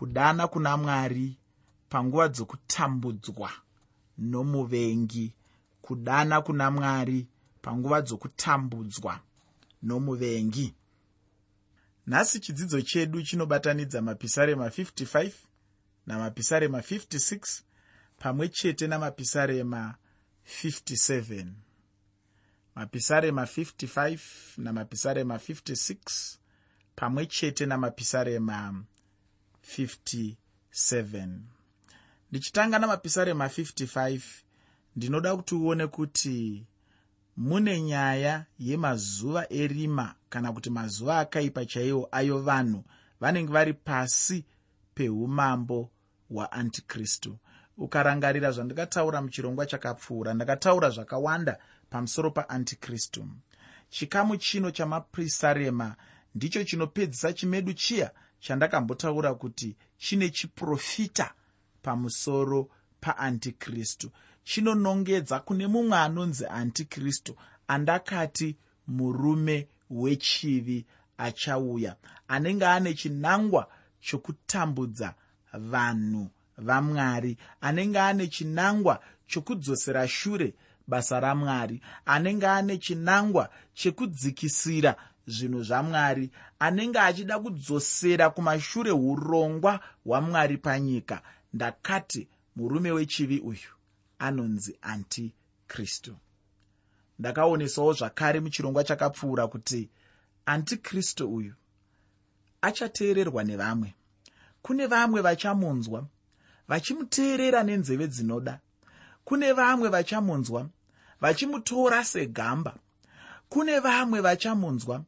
kudana kuna mwari panguva dzokutambudzwa nomuvengi kudana kuna mwari panguva dzokutambudzwa nomuvengi. Nhasi chidzidzo chedu chinobatanidza mapisarema 55 namapisarema 56 pamwe chete namapisarema 57 mapisarema 55 namapisarema 56 pamwe chete namapisarema 57 ndichitanga namapisarema 55 ndinoda kuti uone kuti mune nyaya yemazuva erima kana kuti mazuva akaipa chaiwo ayo vanhu vanenge vari pasi peumambo hwaantikristu. Ukarangarira zvandakataura muchirongwa chakapfuura ndakataura zvakawanda pamusoro paantikristu. Chikamu chino chamapisarema ndicho chinopedzisa chimedu chiya chandakambotaura kuti chine chiprofita pamusoro paantikristu. Chinonongedza kune mumwe anonzi antikristu andakati murume wechivi achauya anenge ane chinangwa chokutambudza vanhu vamwari anenge ane chinangwa chokudzosera shure basa ramwari anenge ane chinangwa chekudzikisira zvinhu zvamwari anenge achida kudzosera kumashure urongwa hwamwari panyika. Ndakati murume wechivi uyu anonzi antikristu. Ndakaonesawo zvakare muchirongwa chakapfuura kuti antikristu uyu achateererwa nevamwe. Kune vamwe vachamunzwa vachimuteerera nenzeve dzinoda. Kune vamwe vachamunzwa vachimutora segamba kune vamwe vachamunzwa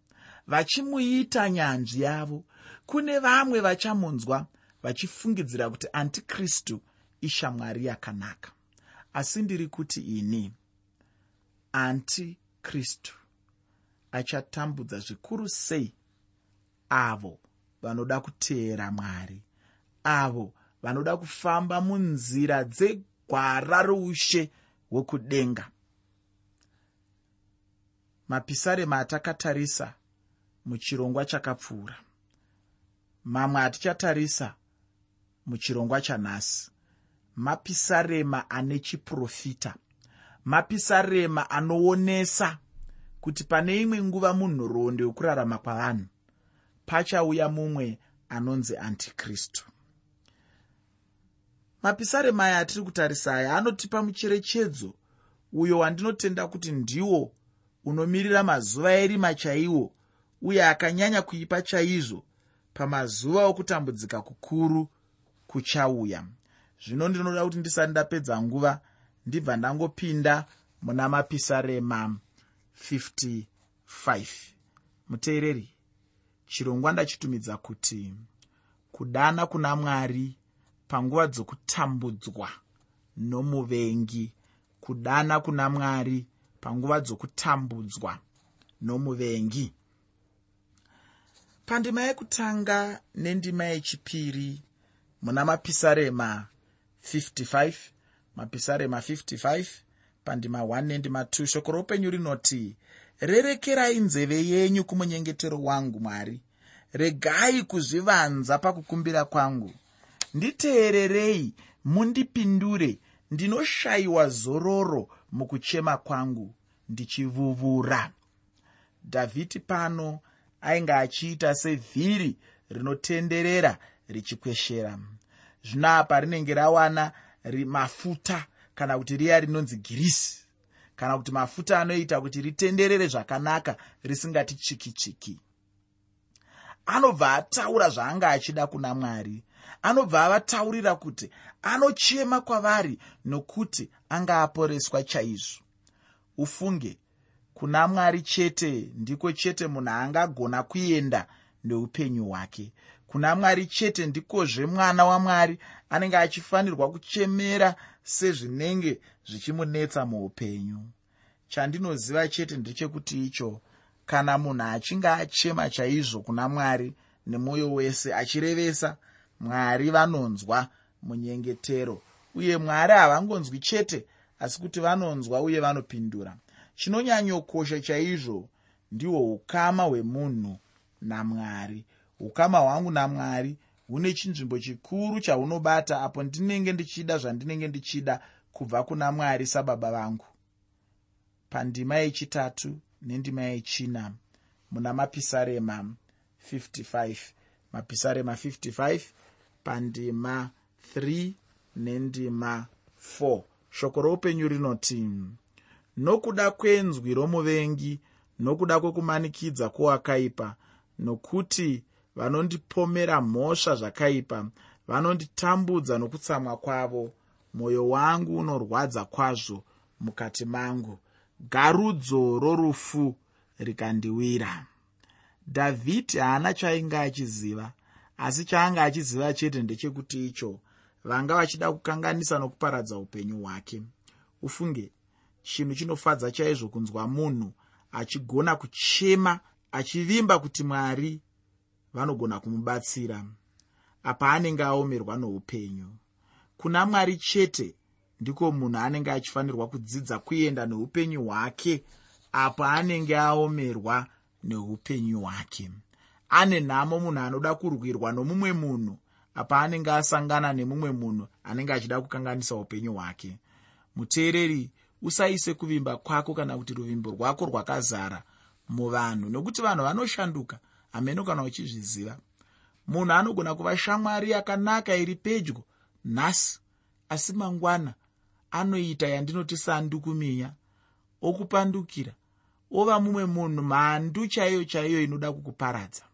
vachimuita nyanzvi yavo. Kune vamwe vachamunzwa vachifungidzira kuti antikristu ishamwari yakanaka. Asi ndiri kuti ini antikristu achatambudza zvikuru sei avo vanoda kuteera mwari avo vanoda kufamba munzira dzegwara roushe hwekudenga mapisarema atakatarisa muchirongwa chakapfuura. Mamwe atichatarisa muchirongwa chanhasi. Mapisarema ane chiprofita. Mapisarema anoonesa kuti pane imwe nguva munhoroondo yokurarama kwavanhu pachauya mumwe anonzi antikristu. Mapisarema aya atiri kutarisa aya anotipa mucherechedzo uyo wandinotenda kuti ndiwo unomirira mazuva erima chaiwo uye akanyanya kuipa chaizvo pamazuva okutambudzika kukuru kuchauya. Zvino ndinoda kuti ndisati ndapedza nguva ndibva ndangopinda muna mapisarema 55 muteereri chirongwa ndachitumidza kuti kudana kuna mwari panguva dzokutambudzwa nomuvengi kudana kuna mwari panguva dzokutambudzwa nomuvengi. Pandima yekutanga nendima yechipiri muna mapisarema 55 mapisarema 55 pandima 1 nendima 2 shoko roupenyu rinoti rerekerai nzeve yenyu kumunyengetero wangu mwari. Regai kuzvivanza pakukumbira kwangu. Nditeererei mundipindure ndinoshayiwa zororo mukuchema kwangu ndichivuvura. Dhavhidi pano ainge achiita sevhiri rinotenderera richikweshera. Zvino apa rinenge rawana mafuta kana kuti riya rinonzi girisi kana kuti mafuta anoita kuti ritenderere zvakanaka risingati chiki chiki anobva ataura zvaanga achida kuna mwari anobva avataurira kuti anochema kwavari nokuti anga aporeswa chaizvo. Ufunge kuna mwari chete ndiko chete munhu angagona kuenda neupenyu hwake. Kuna mwari chete ndikozve mwana wamwari anenge achifanirwa kuchemera sezvinenge zvichimunetsa muupenyu. Chandinoziva chete ndechekuti icho kana munhu achinge achema chaizvo kuna mwari nemwoyo wese achirevesa mwari vanonzwa munyengetero uye mwari havangonzwi chete asi kuti vanonzwa uye vanopindura. Chinonyanyokosha chaizvo ndihwo ukama hwemunhu namwari. Ukama hwangu namwari hune chinzvimbo chikuru chaunobata apo ndinenge ndichida zvandinenge ndichida kubva kuna mwari sababa vangu. Pandima yechitatu nendima yechina muna mapisarema 55 mapisarema 55 pandima 3 nendima 4 shoko roupenyu rinoti nokuda kwenzwi romuvengi nokuda kwekumanikidza kwowakaipa nokuti vanondipomera mhosva zvakaipa vanonditambudza nokutsamwa kwavo mwoyo wangu unorwadza kwazvo mukati mangu. Garudzo rorufu rikandiwira. Dhavhidhi haana chaainge achiziva asi chaanga achiziva chete ndechekuti icho vanga vachida kukanganisa nokuparadza upenyu hwake. Ufunge chinhu chinofadza chaizvo kunzwa munhu achigona kuchema achivimba kuti mwari vanogona kumubatsira apa anenge aomerwa noupenyu. Kuna mwari chete ndiko munhu anenge achifanirwa kudzidza kuenda neupenyu hwake apo anenge aomerwa neupenyu hwake ane nhamo munhu anoda kurwirwa nomumwe munhu apa anenge asangana nemumwe munhu anenge achida kukanganisa upenyu hwake. Muteereri usaise kuvimba kwako kana kuti ruvimbo rwako rwakazara muvanhu nokuti vanhu vanoshanduka hameno kana uchizviziva. Munhu anogona kuva shamwari yakanaka iri pedyo nhasi asi mangwana anoita yandinoti sandukuminya okupandukira ova mumwe munhu mhandu chaiyo chaiyo inoda kukuparadza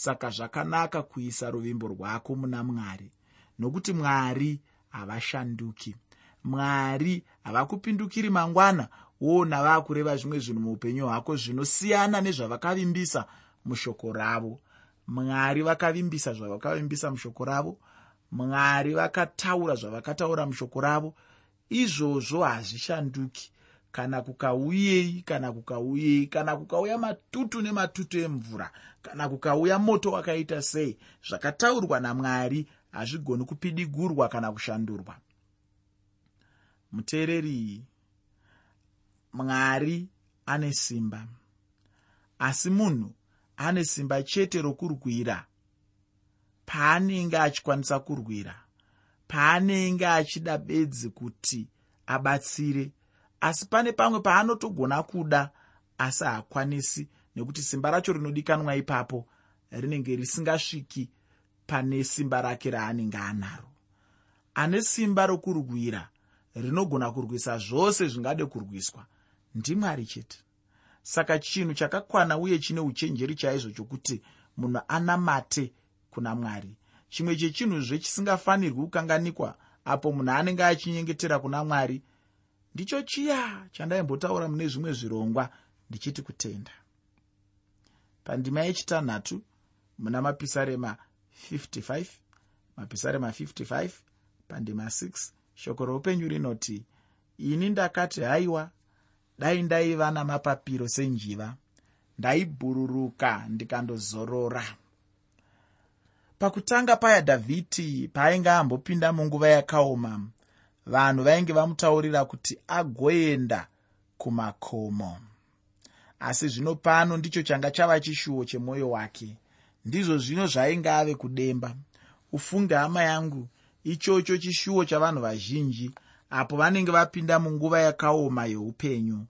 saka zvakanaka kuisa ruvimbo rwako muna mwari nokuti mwari havashanduki mwari havakupindukiri mangwana woona vaakureva zvimwe zvinhu muupenyu hwako zvinosiyana nezvavakavimbisa mushoko ravo. Mwari vakavimbisa zvavakavimbisa mushoko ravo mwari vakataura zvavakataura mushoko ravo izvozvo hazvishanduki kana kukauyei kana kukauyei kana kukauya matutu nematutu emvura kana kukauya moto wakaita sei zvakataurwa namwari hazvigoni kupidigurwa kana kushandurwa. Muteereri mwari ane simba asi munhu ane simba chete rokurwira. Paanenge achikwanisa kurwira paanenge achida bedzi kuti abatsire asi pane pamwe paanotogona kuda asi haakwanisi nekuti simba racho rinodikanwa ipapo rinenge risingasviki pane simba rake raanenge anaro. Ane simba rokurwira rinogona kurwisa zvose zvingade kurwiswa ndimwari chete. Saka chinhu chakakwana uye chine uchenjeri chaizvo chokuti munhu anamate kuna mwari. Chimwe chechinhuzve chisingafanirwi kukanganikwa apo munhu anenge achinyengetera kuna mwari ndicho chiya chandaimbotaura mune zvimwe zvirongwa ndichiti kutenda. Pandima yechitanhatu muna mapisarema 55 mapisarema 55 pandima 6 shoko roupenyu rinoti ini ndakati haiwa dai ndaiva namapapiro senjiva ndaibhururuka ndikandozorora. Pakutanga paya dhavhidhi paainge ambopinda munguva yakaoma vanhu vainge vamutaurira kuti agoenda kumakomo. Asi zvino pano ndicho changa chava chishuwo chemwoyo wake. Ndizvo zvino zvainge ave kudemba. Ufunge hama yangu ichocho chishuwo chavanhu vazhinji apo vanenge vapinda munguva yakaoma yeupenyu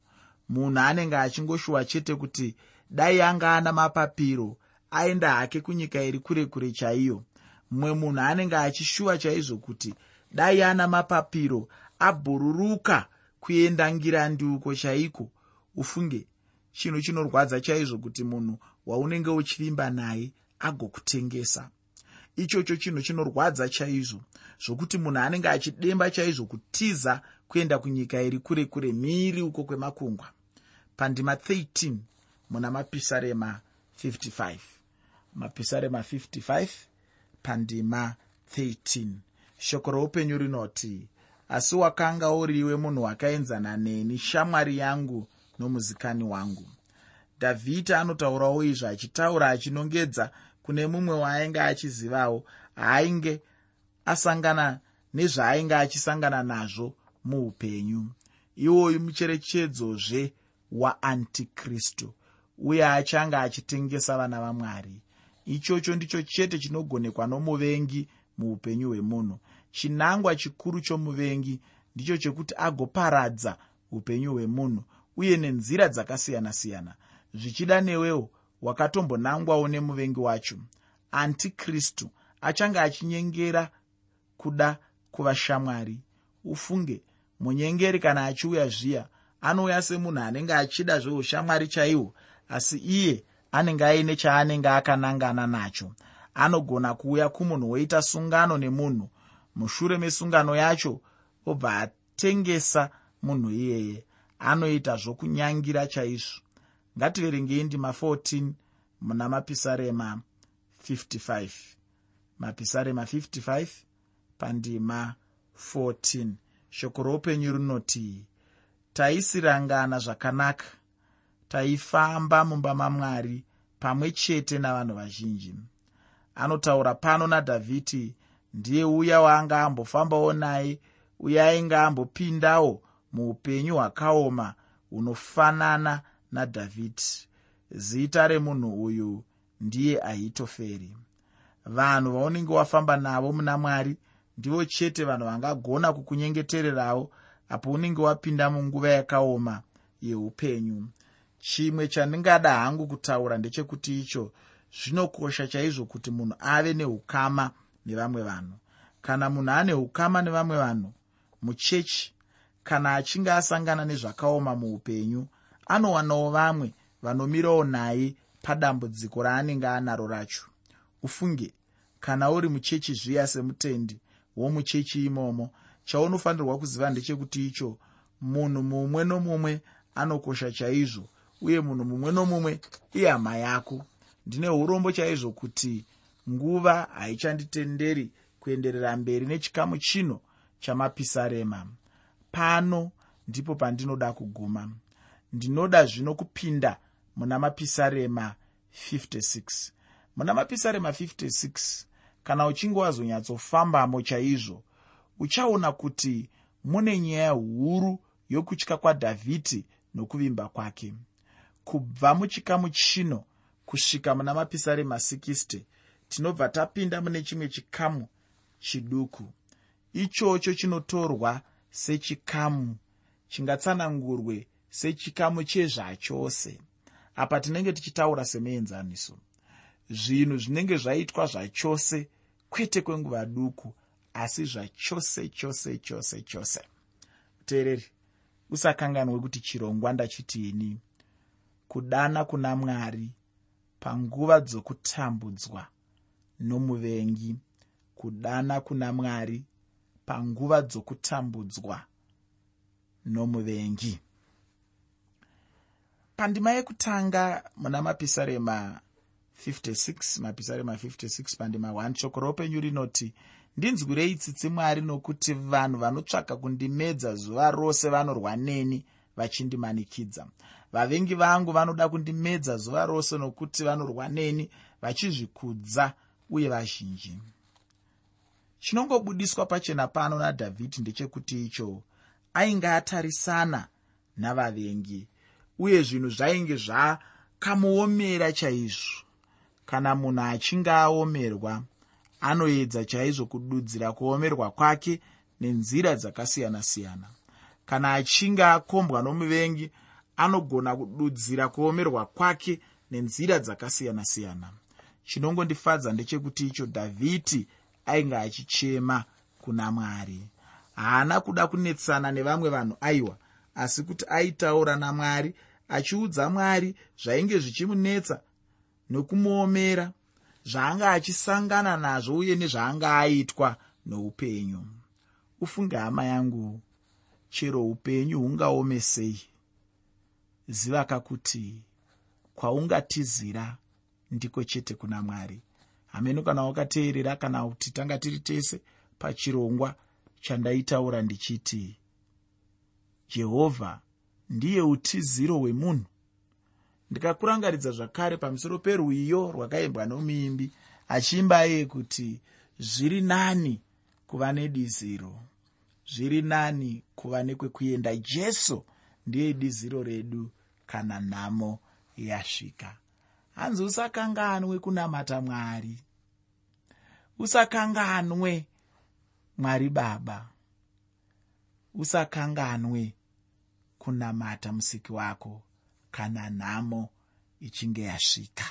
munhu anenge achingoshuwa chete kuti dai anga ana mapapiro aenda hake kunyika iri kure kure chaiyo. Mumwe munhu anenge achishuva chaizvo kuti dai ana mapapiro abhururuka kuenda ngirandi uko chaiko? Ufunge chinhu chinorwadza chaizvo kuti munhu waunenge uchivimba naye agokutengesa. Ichocho chinhu chinorwadza chaizvo zvokuti munhu anenge achidemba chaizvo kutiza kuenda kunyika iri kure kure miri uko kwemakungwa pandima 13 muna mapisarema 55 mapisarema 55 pandima 13 shoko roupenyu rinoti asi wakanga uriwe munhu wakaenzana neni shamwari yangu nomuzikani wangu. Dhavhidhi anotaurawo izvo achitaura achinongedza kune mumwe waainge achizivawo haainge asangana nezvaainge achisangana nazvo muupenyu. Iwoyu mucherechedzozve waantikristu uye achanga achitengesa vana vamwari. Ichocho ndicho chete chinogonekwa nomuvengi muupenyu hwemunhu chinangwa chikuru chomuvengi ndicho chekuti agoparadza upenyu hwemunhu uye nenzira dzakasiyana-siyana. Zvichida newewo wakatombonangwawo nemuvengi wacho. Antikristu achange achinyengera kuda kuvashamwari. Ufunge munyengeri kana achiuya zviya anouya semunhu anenge achida zveushamwari chaihwo asi iye anenge aine chaanenge akanangana nacho. Anogona kuuya kumunhu woita sungano nemunhu mushure mesungano yacho obva atengesa munhu iyeye anoita zvokunyangira chaizvo. Ngativerengei ndima 14 muna mapisarema 55 mapisarema 55 pandima 14 shoko roupenyu rinoti taisirangana zvakanaka. Taifamba mumba mamwari pamwe chete navanhu vazhinji. Anotaura pano nadhavhidhi ndiye uya waanga ambofambawo naye. Uye ainge ambopindawo muupenyu hwakaoma hunofanana nadhavhidhi zita remunhu uyu ndiye ahitoferi. Vanhu vaunenge wafamba navo muna mwari ndivo chete vanhu vangagona kukunyengetererawo apo unenge wapinda munguva yakaoma yeupenyu. Chimwe chandingada hangu kutaura ndechekuti icho zvinokosha chaizvo kuti munhu ave neukama nevamwe vanhu. Kana munhu ane ukama nevamwe vanhu muchechi kana achinge asangana nezvakaoma muupenyu anowanawo vamwe vanomirawo naye padambudziko raanenge anaro racho. Ufunge kana uri muchechi zviya semutendi womuchechi imomo chaunofanirwa kuziva ndechekuti icho munhu mumwe nomumwe anokosha chaizvo uye munhu mumwe nomumwe ihama yako. Ndine urombo chaizvo kuti nguva haichanditenderi kuenderera mberi nechikamu chino chamapisarema. Pano ndipo pandinoda kuguma. Ndinoda zvino kupinda muna mapisarema 56 muna mapisarema 56 kana uchinge wazonyatsofambamo chaizvo uchaona kuti mune nyaya huru yokutya kwadhavhidhi nokuvimba kwake. Kubva muchikamu chino kusvika muna mapisarema 60 tinobva tapinda mune chimwe chikamu chiduku. Ichocho chinotorwa sechikamu chingatsanangurwe sechikamu chezvachose apa tinenge tichitaura semuenzaniso zvinhu zvinenge zvaitwa zvachose kwete kwenguva duku asi zvachose chose chose chose teereri usakanganwe kuti chirongwa ndachitiini kudana kuna mwari panguva dzokutambudzwa nomuvengi kudana kuna mwari panguva dzokutambudzwa nomuvengi. Pandima yekutanga muna mapisarema 56 mapisarema 56 pandima 1 shoko roupenyu rinoti ndinzwirei tsitsi mwari nokuti vanhu vanotsvaka kundimedza zuva rose vanorwa neni vachindimanikidza vavengi vangu vanoda kundimedza zuva rose nokuti vanorwa neni vachizvikudza uye vazhinji. Chinongobudiswa pachena pano nadhavhidhi ndechekuti icho ainge atarisana navavengi uye zvinhu zvainge zvakamuomera chaizvo. Kana munhu achinge aomerwa anoedza chaizvo kududzira kuomerwa kwake nenzira dzakasiyana-siyana. Kana achinge akombwa nomuvengi anogona kududzira kuomerwa kwake nenzira dzakasiyana-siyana chinongondifadza ndechekuti icho dhavhidhi ainge achichema kuna mwari. Haana kuda kunetsana nevamwe vanhu aiwa asi kuti aitaura namwari achiudza mwari zvainge zvichimunetsa nokumuomera zvaanga achisangana nazvo uye nezvaanga aitwa noupenyu. Ufunge hama yangu chero upenyu hungaomesei zivaka kuti kwaungatizira ndiko chete kuna mwari. Hameno kana wakateerera kana kuti tanga tiri tese pachirongwa chandaitaura ndichiti jehovha ndiye utiziro hwemunhu. Ndikakurangaridza zvakare pamusoro perwiyo rwakaimbwa nomuimbi achiimba iye kuti zviri nani kuva nediziro? Zviri nani kuva nekwekuenda? Jesu ndiye diziro redu kana nhamo yasvika hanzi usakanganwe kunamata mwari. Usakanganwe mwari baba. Usakanganwe kunamata musiki wako kana nhamo ichinge yasvika.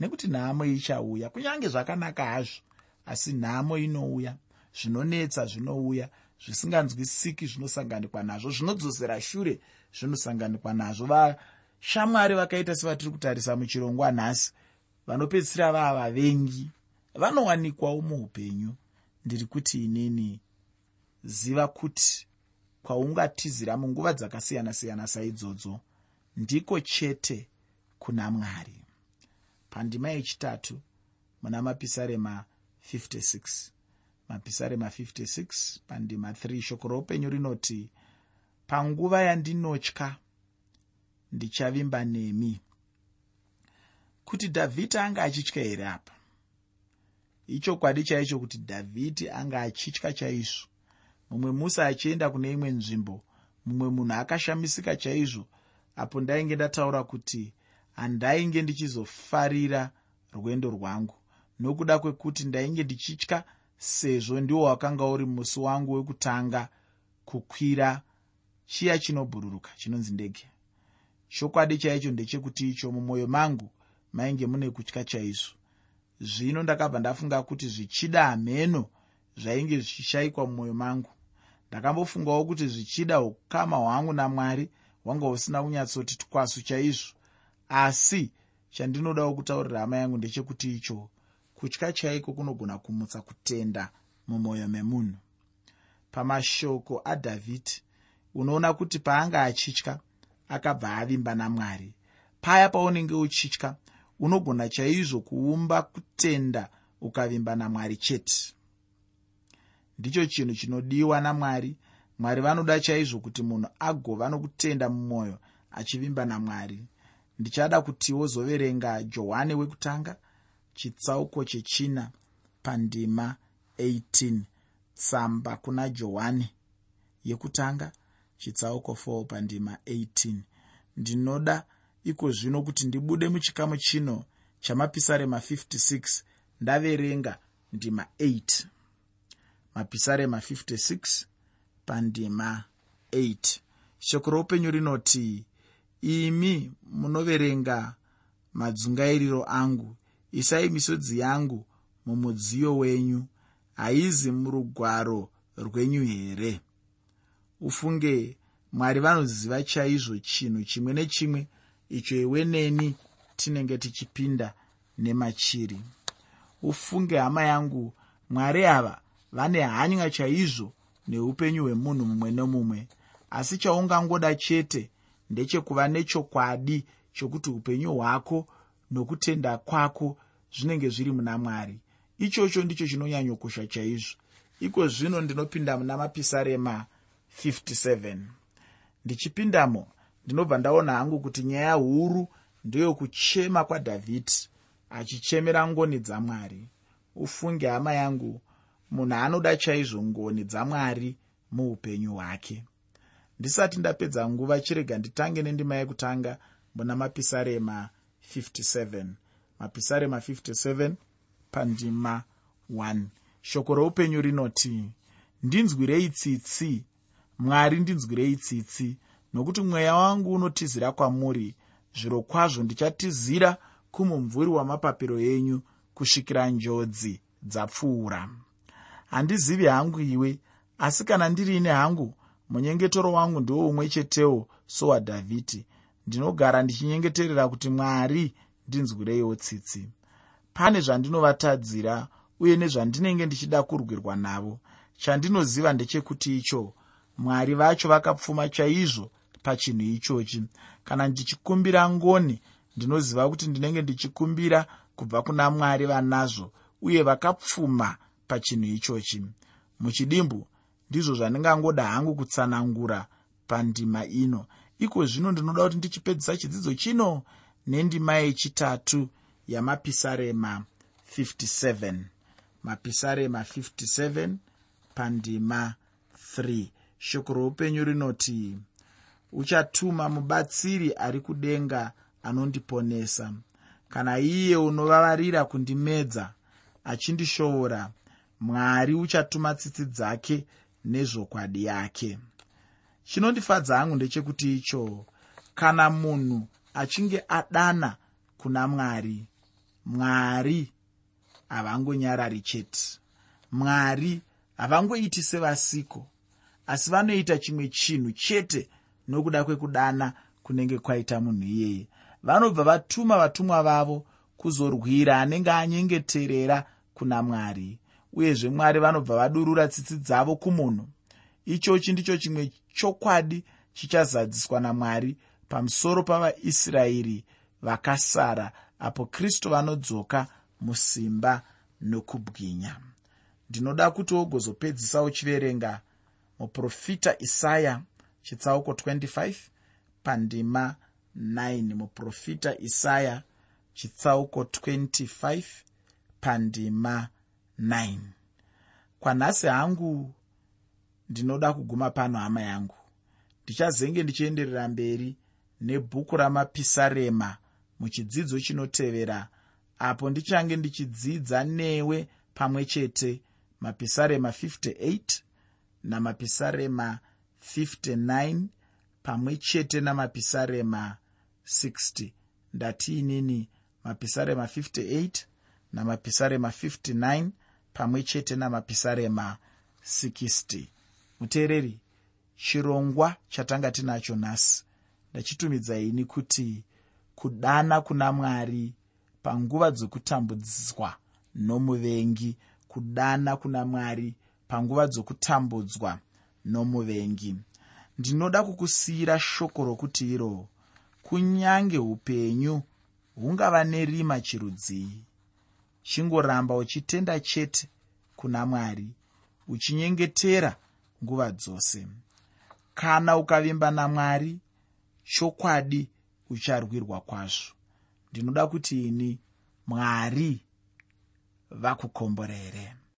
Nekuti nhamo ichauya kunyange zvakanaka hazvo asi nhamo inouya zvinonetsa zvinouya zvisinganzwisiki zvinosanganikwa nazvo zvinodzosera shure zvinosanganikwa nazvo vashamwari vakaita sevatiri kutarisa muchirongwa nhasi vanopedzisira vaa vavengi vanowanikwawo muupenyu. Ndiri kuti inini ziva kuti kwaungatizira munguva dzakasiyana-siyana saidzodzo ndiko chete kuna mwari. Pandima yechitatu muna mapisarema 56 mapisarema 56 pandima 3 shoko roupenyu rinoti panguva yandinotya ndichavimba nemi. Kuti dhavhidi anga achitya here apa? Ichokwadi chaicho kuti dhavhidhi anga achitya chaizvo. Mumwe musi achienda kune imwe nzvimbo mumwe munhu akashamisika chaizvo apo ndainge ndataura kuti handainge ndichizofarira rwendo rwangu. Nokuda kwekuti ndainge ndichitya sezvo ndiwo wakanga uri musi wangu wekutanga kukwira chiya chinobhururuka chinonzi ndege chokwadi chaicho ndechekuti icho mumwoyo mangu mainge mune kutya chaizvo. Zvino ndakabva ndafunga kuti zvichida hameno zvainge zvichishayikwa mumwoyo mangu. Ndakambofungawo kuti zvichida ukama hwangu namwari hwanga husina kunyatsoti twasu chaizvo. Asi chandinodawo kutaurira hama yangu ndechekuti icho kutya chaiko kunogona kumutsa kutenda mumwoyo memunhu? Pamashoko adhavhidhi unoona kuti paanga achitya akabva avimba namwari. Paya paunenge uchitya unogona chaizvo kuumba kutenda ukavimba namwari chete. Ndicho chinhu chinodiwa namwari. Mwari vanoda chaizvo kuti munhu agova nokutenda mumwoyo achivimba namwari. Ndichada kuti wozoverenga johani wekutanga chitsauko chechina pandima 18 tsamba kuna johani yekutanga chitsauko 4 pandima 18 ndinoda iko zvino kuti ndibude muchikamu chino chamapisarema 56 ndaverenga ndima 8 mapisarema 56 pandima 8 shoko roupenyu rinoti imi munoverenga madzungairiro angu. Isai misodzi yangu mumudziyo wenyu. Haizi murugwaro rwenyu here ufunge. Mwari vanoziva chaizvo chinhu chimwe nechimwe. Icho iwe neni tinenge tichipinda nemachiri. Ufunge hama yangu. Mwari ava vane hanya chaizvo neupenyu hwemunhu mumwe nomumwe. Asi chaungangoda chete ndechekuva nechokwadi chokuti upenyu hwako nokutenda kwako zvinenge zviri muna mwari. Ichocho ndicho chinonyanyokosha chaizvo. Iko zvino ndinopinda muna mapisarema 57 ndichipindamo ndinobva ndaona hangu kuti nyaya huru ndeyokuchema kwadhavhidhi achichemera ngoni dzamwari. Ufunge hama yangu munhu anoda chaizvo ngoni dzamwari muupenyu hwake. Ndisati ndapedza nguva chirega nditange nendima yekutanga muna mapisarema 57 mapisarema 57 pandima 1 shoko roupenyu rinoti ndinzwirei tsitsi mwari ndinzwirei tsitsi nokuti mweya wangu unotizira kwamuri. Zviro kwazvo ndichatizira kumumvuri wamapapiro enyu kusvikira njodzi dzapfuura. Handizivi hangu iwe asi kana ndiriine hangu munyengetero wangu ndiwo umwe chetewo sowadhavhidhi ndinogara ndichinyengeterera kuti mwari ndinzwireiwo tsitsi. Pane zvandinovatadzira uye nezvandinenge ndichida kurwirwa navo chandinoziva ndechekuti icho mwari vacho vakapfuma chaizvo pachinhu ichochi. Kana ndichikumbira ngoni ndinoziva kuti ndinenge ndichikumbira kubva kuna mwari vanazvo uye vakapfuma pachinhu ichochi. Muchidimbu ndizvo zvandingangoda hangu kutsanangura pandima ino. Iko zvino ndinoda kuti ndichipedzisa chidzidzo chino nendima yechitatu yamapisarema 57 mapisarema 57 pandima 3 shoko roupenyu rinoti uchatuma mubatsiri ari kudenga anondiponesa. Kana iye unovavarira kundimedza achindishoora mwari uchatuma tsitsi dzake nezvokwadi yake. Chinondifadza hangu ndechekuti icho kana munhu achinge adana kuna mwari mwari havangonyarari chete. Mwari havangoiti sevasiko asi vanoita chimwe chinhu chete nokuda kwekudana kunenge kwaita munhu iyeye. Vanobva vatuma vatumwa vavo kuzorwira anenge anyengeterera kuna mwari. Uyezve mwari vanobva vadurura tsitsi dzavo kumunhu. Ichochi ndicho chimwe chokwadi chichazadziswa namwari pamusoro pavaisraeri vakasara apo kristu vanodzoka musimba nokubwinya. Ndinoda kuti wogozopedzisa uchiverenga muprofita isaya chitsauko 25 pandima 9 muprofita isaya chitsauko 25 pandima 9 kwanhasi hangu ndinoda kuguma pano hama yangu. Ndichazenge ndichienderera mberi nebhuku ramapisarema muchidzidzo chinotevera apo ndichange ndichidzidza newe pamwe chete mapisarema 58 namapisarema 59 pamwe chete namapisarema 60 ndatiinini mapisarema 58 namapisarema 59 pamwe chete namapisarema 60 muteereri chirongwa chatanga tinacho nhasi. Ndachitumidzaini kuti kudana kuna mwari panguva dzokutambudzwa nomuvengi kudana kuna mwari panguva dzokutambudzwa nomuvengi. Ndinoda kukusiyira shoko rokuti iro kunyange upenyu hungava nerima chirudzii? Chingoramba uchitenda chete kuna mwari uchinyengetera nguva dzose. Kana ukavimba namwari chokwadi ucharwirwa kwazvo. Ndinoda kuti ini mwari vakukomborere